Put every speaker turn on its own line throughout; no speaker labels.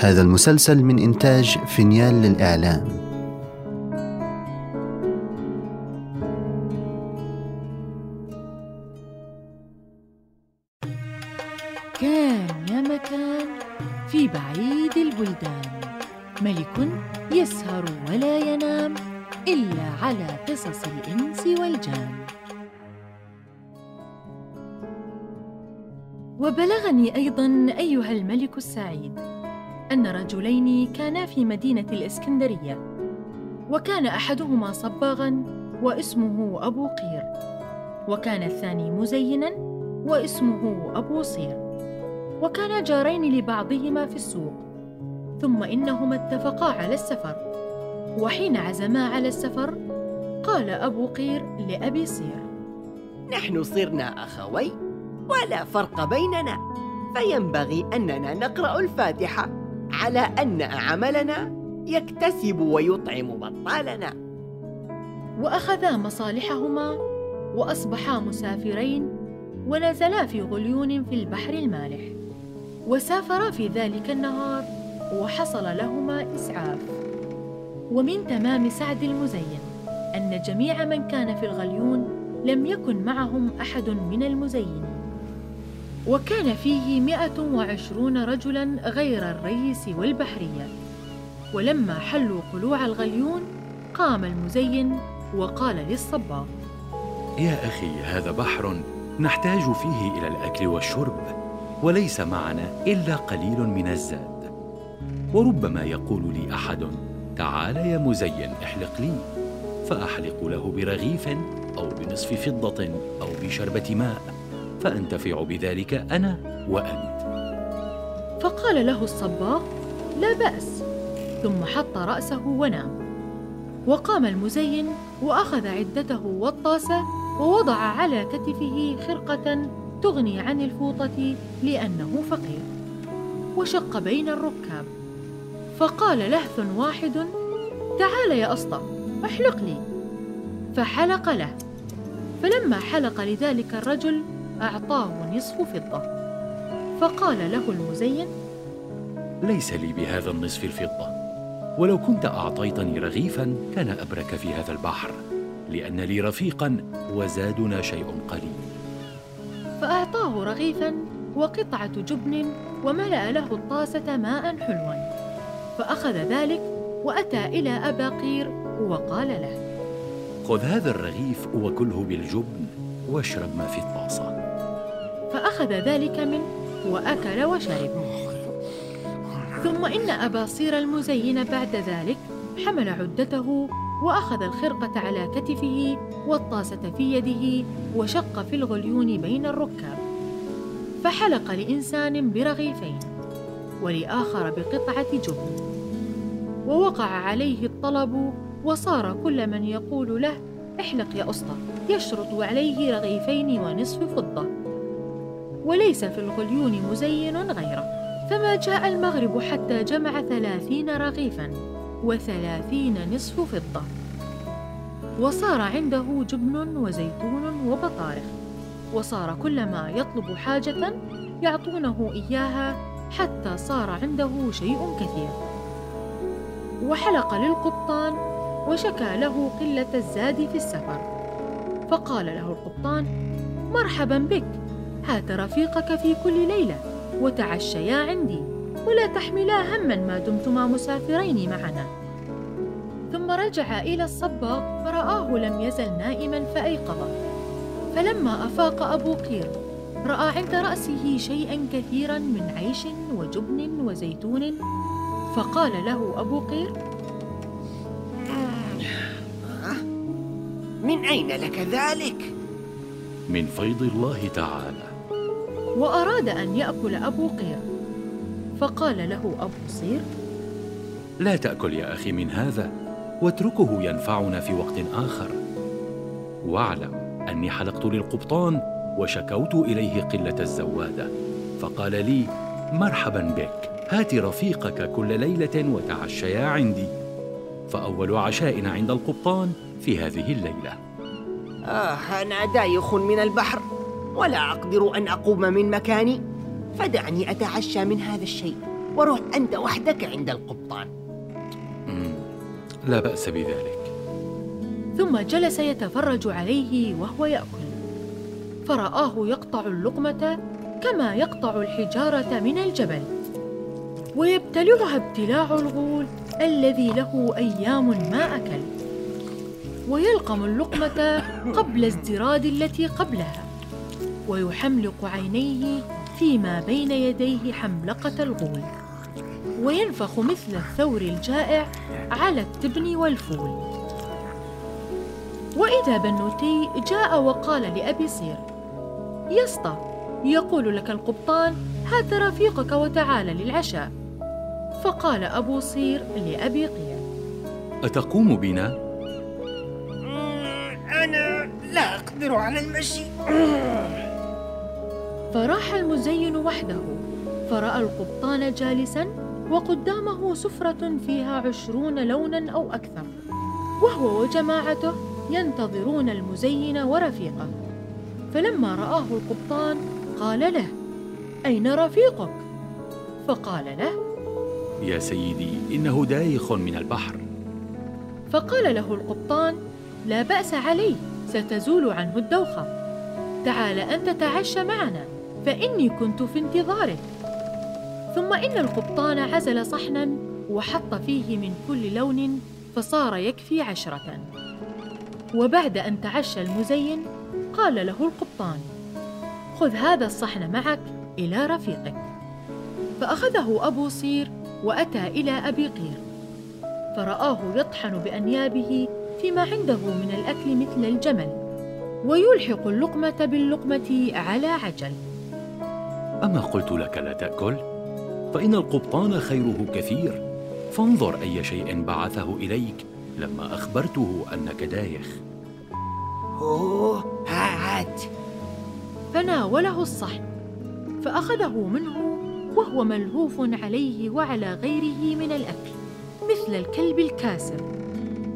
هذا المسلسل من إنتاج فينيال للإعلام.
كان يا مكان في بعيد البلدان. ملك يسهر ولا ينام إلا على قصص الإنس والجان. وبلغني أيضا أيها الملك السعيد أن رجلين كانا في مدينة الإسكندرية وكان أحدهما صباغا واسمه أبو قير وكان الثاني مزينا واسمه أبو صير وكانا جارين لبعضهما في السوق ثم إنهما اتفقا على السفر وحين عزما على السفر قال أبو قير لأبي صير
نحن صرنا أخوي ولا فرق بيننا فينبغي أننا نقرأ الفاتحة. على أن عملنا يكتسب ويطعم بطالنا.
وأخذا مصالحهما وأصبحا مسافرين ونزلا في غليون في البحر المالح. وسافرا في ذلك النهار وحصل لهما إسعاف. ومن تمام سعد المزين أن جميع من كان في الغليون لم يكن معهم أحد من المزينين وكان فيه مئة وعشرون رجلا غير الريس والبحرية. ولما حلوا قلوع الغليون قام المزين وقال للصباغ
يا أخي هذا بحر نحتاج فيه إلى الأكل والشرب وليس معنا إلا قليل من الزاد. وربما يقول لي أحد تعال يا مزين احلق لي. فأحلق له برغيف أو بنصف فضة أو بشربة ماء. فأنتفع بذلك أنا وأنت.
فقال له الصباغ لا بأس. ثم حط رأسه ونام. وقام المزين وأخذ عدته والطاسة ووضع على كتفه خرقة تغني عن الفوطة لأنه فقير. وشق بين الركاب. فقال لهث واحد تعال يا أسطى احلق لي. فحلق له. فلما حلق لذلك الرجل أعطاه نصف فضة. فقال له المزين
ليس لي بهذا النصف الفضة. ولو كنت أعطيتني رغيفا كان أبرك في هذا البحر لأن لي رفيقا وزادنا شيء قليل.
فأعطاه رغيفا وقطعة جبن وملأ له الطاسة ماء حلوا. فأخذ ذلك وأتى إلى أبا قير وقال له
خذ هذا الرغيف وكله بالجبن واشرب ما في الطاسة.
فأخذ ذلك منه وأكل وشرب. ثم إن أبا صير المزين بعد ذلك حمل عدته وأخذ الخرقة على كتفه والطاسة في يده وشق في الغليون بين الركاب. فحلق لإنسان برغيفين ولآخر بقطعة جبن. ووقع عليه الطلب وصار كل من يقول له احلق يا أسطى يشرط عليه رغيفين ونصف فضة. وليس في الغليون مزين غيره فما جاء المغرب حتى جمع ثلاثين رغيفا وثلاثين نصف فضة. وصار عنده جبن وزيتون وبطارخ وصار كلما يطلب حاجة يعطونه إياها حتى صار عنده شيء كثير. وحلق للقبطان وشكى له قلة الزاد في السفر. فقال له القبطان مرحبا بك هات رفيقك في كل ليلة وتعشيا عندي. ولا تحملا هما ما دمتما مسافرين معنا. ثم رجع إلى الصباغ فرآه لم يزل نائما فأيقظه. فلما أفاق أبو قير رأى عند رأسه شيئا كثيرا من عيش وجبن وزيتون. فقال له أبو قير
من أين لك ذلك؟
من فيض الله تعالى.
وأراد أن يأكل أبو قير. فقال له أبو صير
لا تأكل يا أخي من هذا واتركه ينفعنا في وقت آخر. واعلم أني حلقت للقبطان وشكوت إليه قلة الزوادة. فقال لي مرحبا بك هات رفيقك كل ليلة وتعشيا عندي. فأول عشاء عند القبطان في هذه الليلة.
آه أنا دايخ من البحر. ولا أقدر أن أقوم من مكاني. فدعني أتعشى من هذا الشيء وروح أنت وحدك عند القبطان.
لا بأس بذلك.
ثم جلس يتفرج عليه وهو يأكل. فرآه يقطع اللقمة كما يقطع الحجارة من الجبل. ويبتلعها ابتلاع الغول الذي له أيام ما أكل. ويلقم اللقمة قبل ازدراد التي قبلها. ويحملق عينيه فيما بين يديه حملقة الغول. وينفخ مثل الثور الجائع على التبن والفول. وإذا بنوتي جاء وقال لأبي صير يسطى يقول لك القبطان هات رفيقك وتعال للعشاء. فقال أبو صير لأبي قير
أتقوم بنا؟
أنا لا أقدر على المشي.
فراح المزين وحده فرأى القبطان جالسا وقدامه سفرة فيها عشرون لونا أو أكثر وهو وجماعته ينتظرون المزين ورفيقه. فلما رآه القبطان قال له أين رفيقك؟ فقال له
يا سيدي إنه دايخ من البحر.
فقال له القبطان لا بأس عليه ستزول عنه الدوخة. تعال أن تتعشى معنا. فإني كنت في انتظارك ثم إن القبطان عزل صحنا وحط فيه من كل لون فصار يكفي عشرة. وبعد أن تعشى المزين قال له القبطان خذ هذا الصحن معك إلى رفيقك. فأخذه أبو صير وأتى إلى أبي قير. فرآه يطحن بأنيابه فيما عنده من الأكل مثل الجمل ويلحق اللقمة باللقمة على عجل.
أما قلت لك لا تأكل؟ فإن القبطان خيره كثير. فانظر أي شيء بعثه إليك لما أخبرته أنك دايخ.
أوه هات.
فناوله الصحن فأخذه منه وهو ملهوف عليه وعلى غيره من الأكل مثل الكلب الكاسر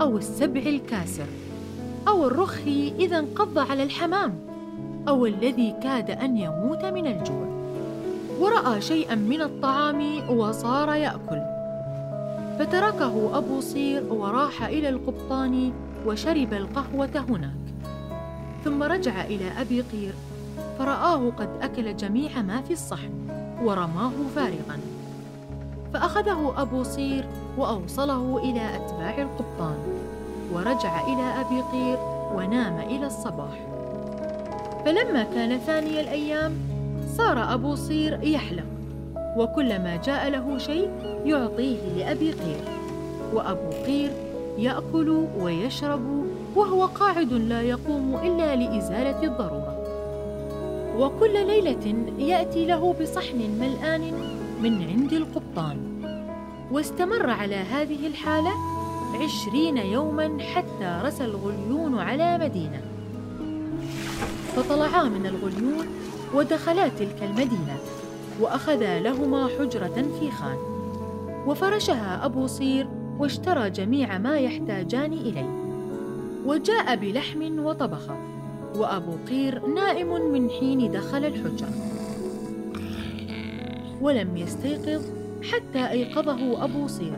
أو السبع الكاسر أو الرخي إذا انقض على الحمام أو الذي كاد أن يموت من الجوع. ورأى شيئا من الطعام وصار يأكل. فتركه أبو صير وراح إلى القبطان وشرب القهوة هناك. ثم رجع إلى أبي قير فرآه قد أكل جميع ما في الصحن ورماه فارغا. فأخذه أبو صير وأوصله إلى أتباع القبطان. ورجع إلى أبي قير ونام إلى الصباح. فلما كان ثاني الأيام صار أبو صير يحلق وكلما جاء له شيء يعطيه لأبي قير وأبو قير يأكل ويشرب وهو قاعد لا يقوم إلا لإزالة الضرورة. وكل ليلة يأتي له بصحن ملآن من عند القبطان. واستمر على هذه الحالة عشرين يوما حتى رسى الغليون على مدينة. فطلعا من الغليون ودخلا تلك المدينة وأخذا لهما حجرة في خان. وفرشها أبو صير واشترى جميع ما يحتاجان إليه. وجاء بلحم وطبخ وأبو قير نائم من حين دخل الحجرة ولم يستيقظ حتى أيقظه أبو صير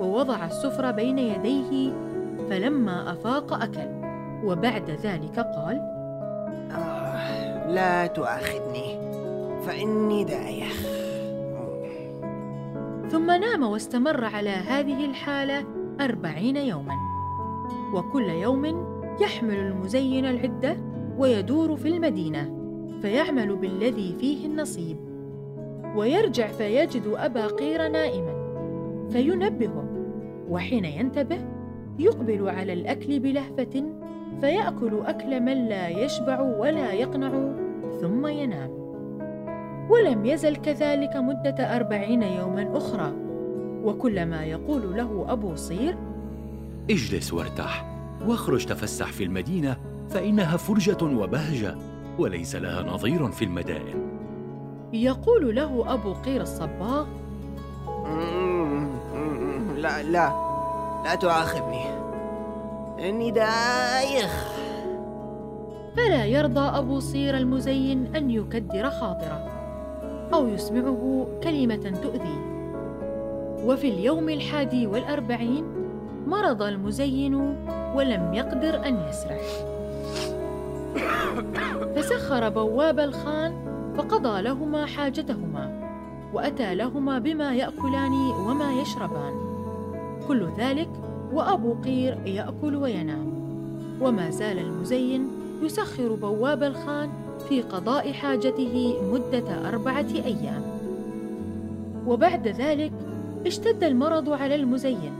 ووضع السفرة بين يديه فلما أفاق أكل. وبعد ذلك قال
لا تؤاخذني. فإني دايخ
ثم نام واستمر على هذه الحالة أربعين يوما. وكل يوم يحمل المزين العدة ويدور في المدينة فيعمل بالذي فيه النصيب. ويرجع فيجد أبا قير نائما. فينبهه وحين ينتبه يقبل على الأكل بلهفة فيأكل أكل من لا يشبع ولا يقنع. ثم ينام. ولم يزل كذلك مدة أربعين يوما أخرى. وكلما يقول له أبو صير
اجلس وارتاح واخرج تفسح في المدينة فإنها فرجة وبهجة وليس لها نظير في المدائن.
يقول له أبو قير الصباغ
لا لا لا تؤاخذني. إني دايخ.
فلا يرضى أبو صير المزين أن يكدر خاطره أو يسمعه كلمة تؤذيه. وفي اليوم الحادي والأربعين مرض المزين ولم يقدر أن يسرح. فسخر بواب الخان فقضى لهما حاجتهما وأتى لهما بما يأكلان وما يشربان. كل ذلك وأبو قير يأكل وينام. وما زال المزين يسخر بواب الخان في قضاء حاجته مدة أربعة أيام. وبعد ذلك اشتد المرض على المزين.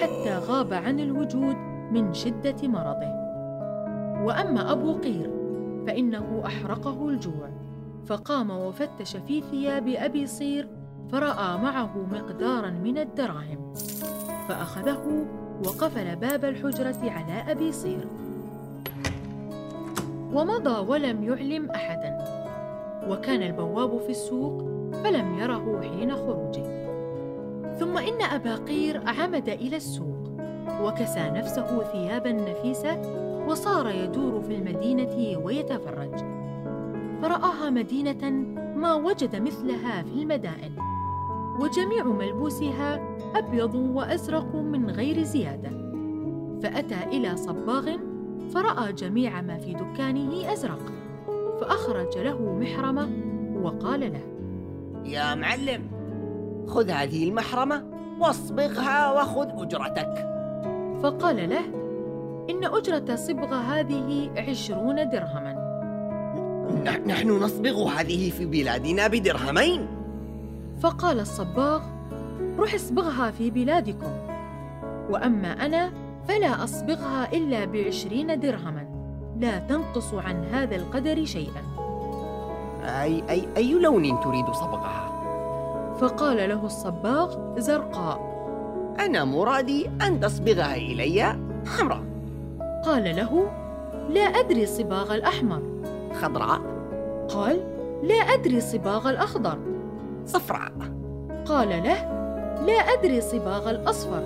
حتى غاب عن الوجود من شدة مرضه. وأما أبو قير فإنه أحرقه الجوع. فقام وفتش في ثياب أبي صير فرأى معه مقدارا من الدراهم. فأخذه وقفل باب الحجرة على أبي صير. ومضى ولم يعلم أحدا. وكان البواب في السوق فلم يره حين خروجه. ثم إن أبا قير عمد إلى السوق وكسى نفسه ثيابا نفيسة وصار يدور في المدينة ويتفرج. فرآها مدينة ما وجد مثلها في المدائن وجميع ملبوسها أبيض وأزرق من غير زيادة. فأتى إلى صباغ فرأى جميع ما في دكانه أزرق فأخرج له محرمة وقال له
يا معلم خذ هذه المحرمة واصبغها وخذ أجرتك.
فقال له إن أجرة صبغ هذه عشرون درهما.
نحن نصبغ هذه في بلادنا بدرهمين.
فقال الصباغ روح اصبغها في بلادكم. وأما أنا فلا أصبغها إلا بعشرين درهما. لا تنقص عن هذا القدر شيئا.
أي, أي, أي لون تريد صبغها؟
فقال له الصباغ زرقاء.
أنا مرادي أن تصبغها إلي حمراء
قال له لا أدري صباغ الأحمر.
خضراء.
قال لا أدري صباغ الأخضر.
صفراء.
قال له لا أدري صباغ الأصفر.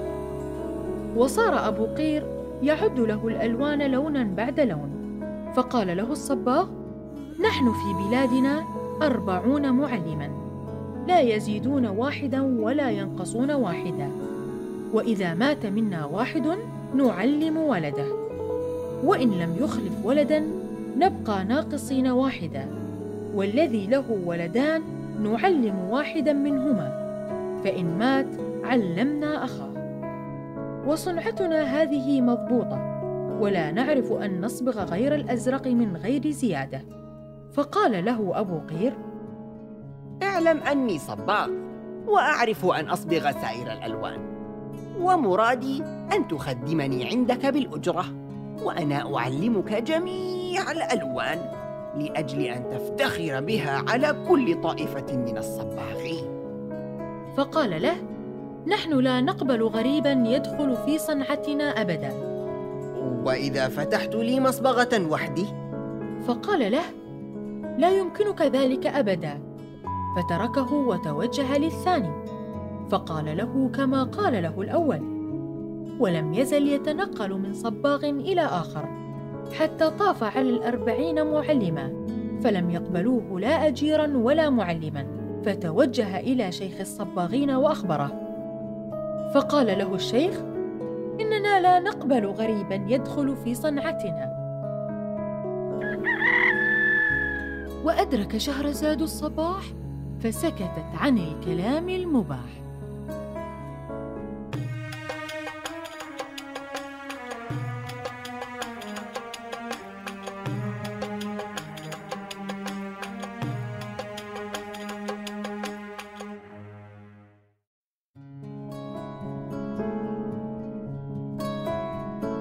وصار أبو قير يعد له الألوان لونا بعد لون. فقال له الصباغ نحن في بلادنا أربعون معلما. لا يزيدون واحدا ولا ينقصون واحدا. وإذا مات منا واحد نعلم ولده. وإن لم يخلف ولدا نبقى ناقصين واحدا. والذي له ولدان نعلم واحدا منهما. فإن مات علمنا أخاه. وصنعتنا هذه مضبوطة ولا نعرف أن نصبغ غير الأزرق من غير زيادة. فقال له أبو قير
اعلم أني صباغ وأعرف أن أصبغ سائر الألوان. ومرادي أن تخدمني عندك بالأجرة وأنا أعلمك جميع الألوان لأجل أن تفتخر بها على كل طائفة من الصباغين.
فقال له نحن لا نقبل غريبا يدخل في صنعتنا أبدا.
وإذا فتحت لي مصبغة وحدي؟
فقال له لا يمكنك ذلك أبدا. فتركه وتوجه للثاني فقال له كما قال له الأول ولم يزل يتنقل من صباغ إلى آخر حتى طاف على الأربعين معلما فلم يقبلوه لا أجيرا ولا معلما. فتوجه إلى شيخ الصباغين وأخبره. فقال له الشيخ إننا لا نقبل غريبا يدخل في صنعتنا. وأدرك شهرزاد الصباح فسكتت عن الكلام المباح.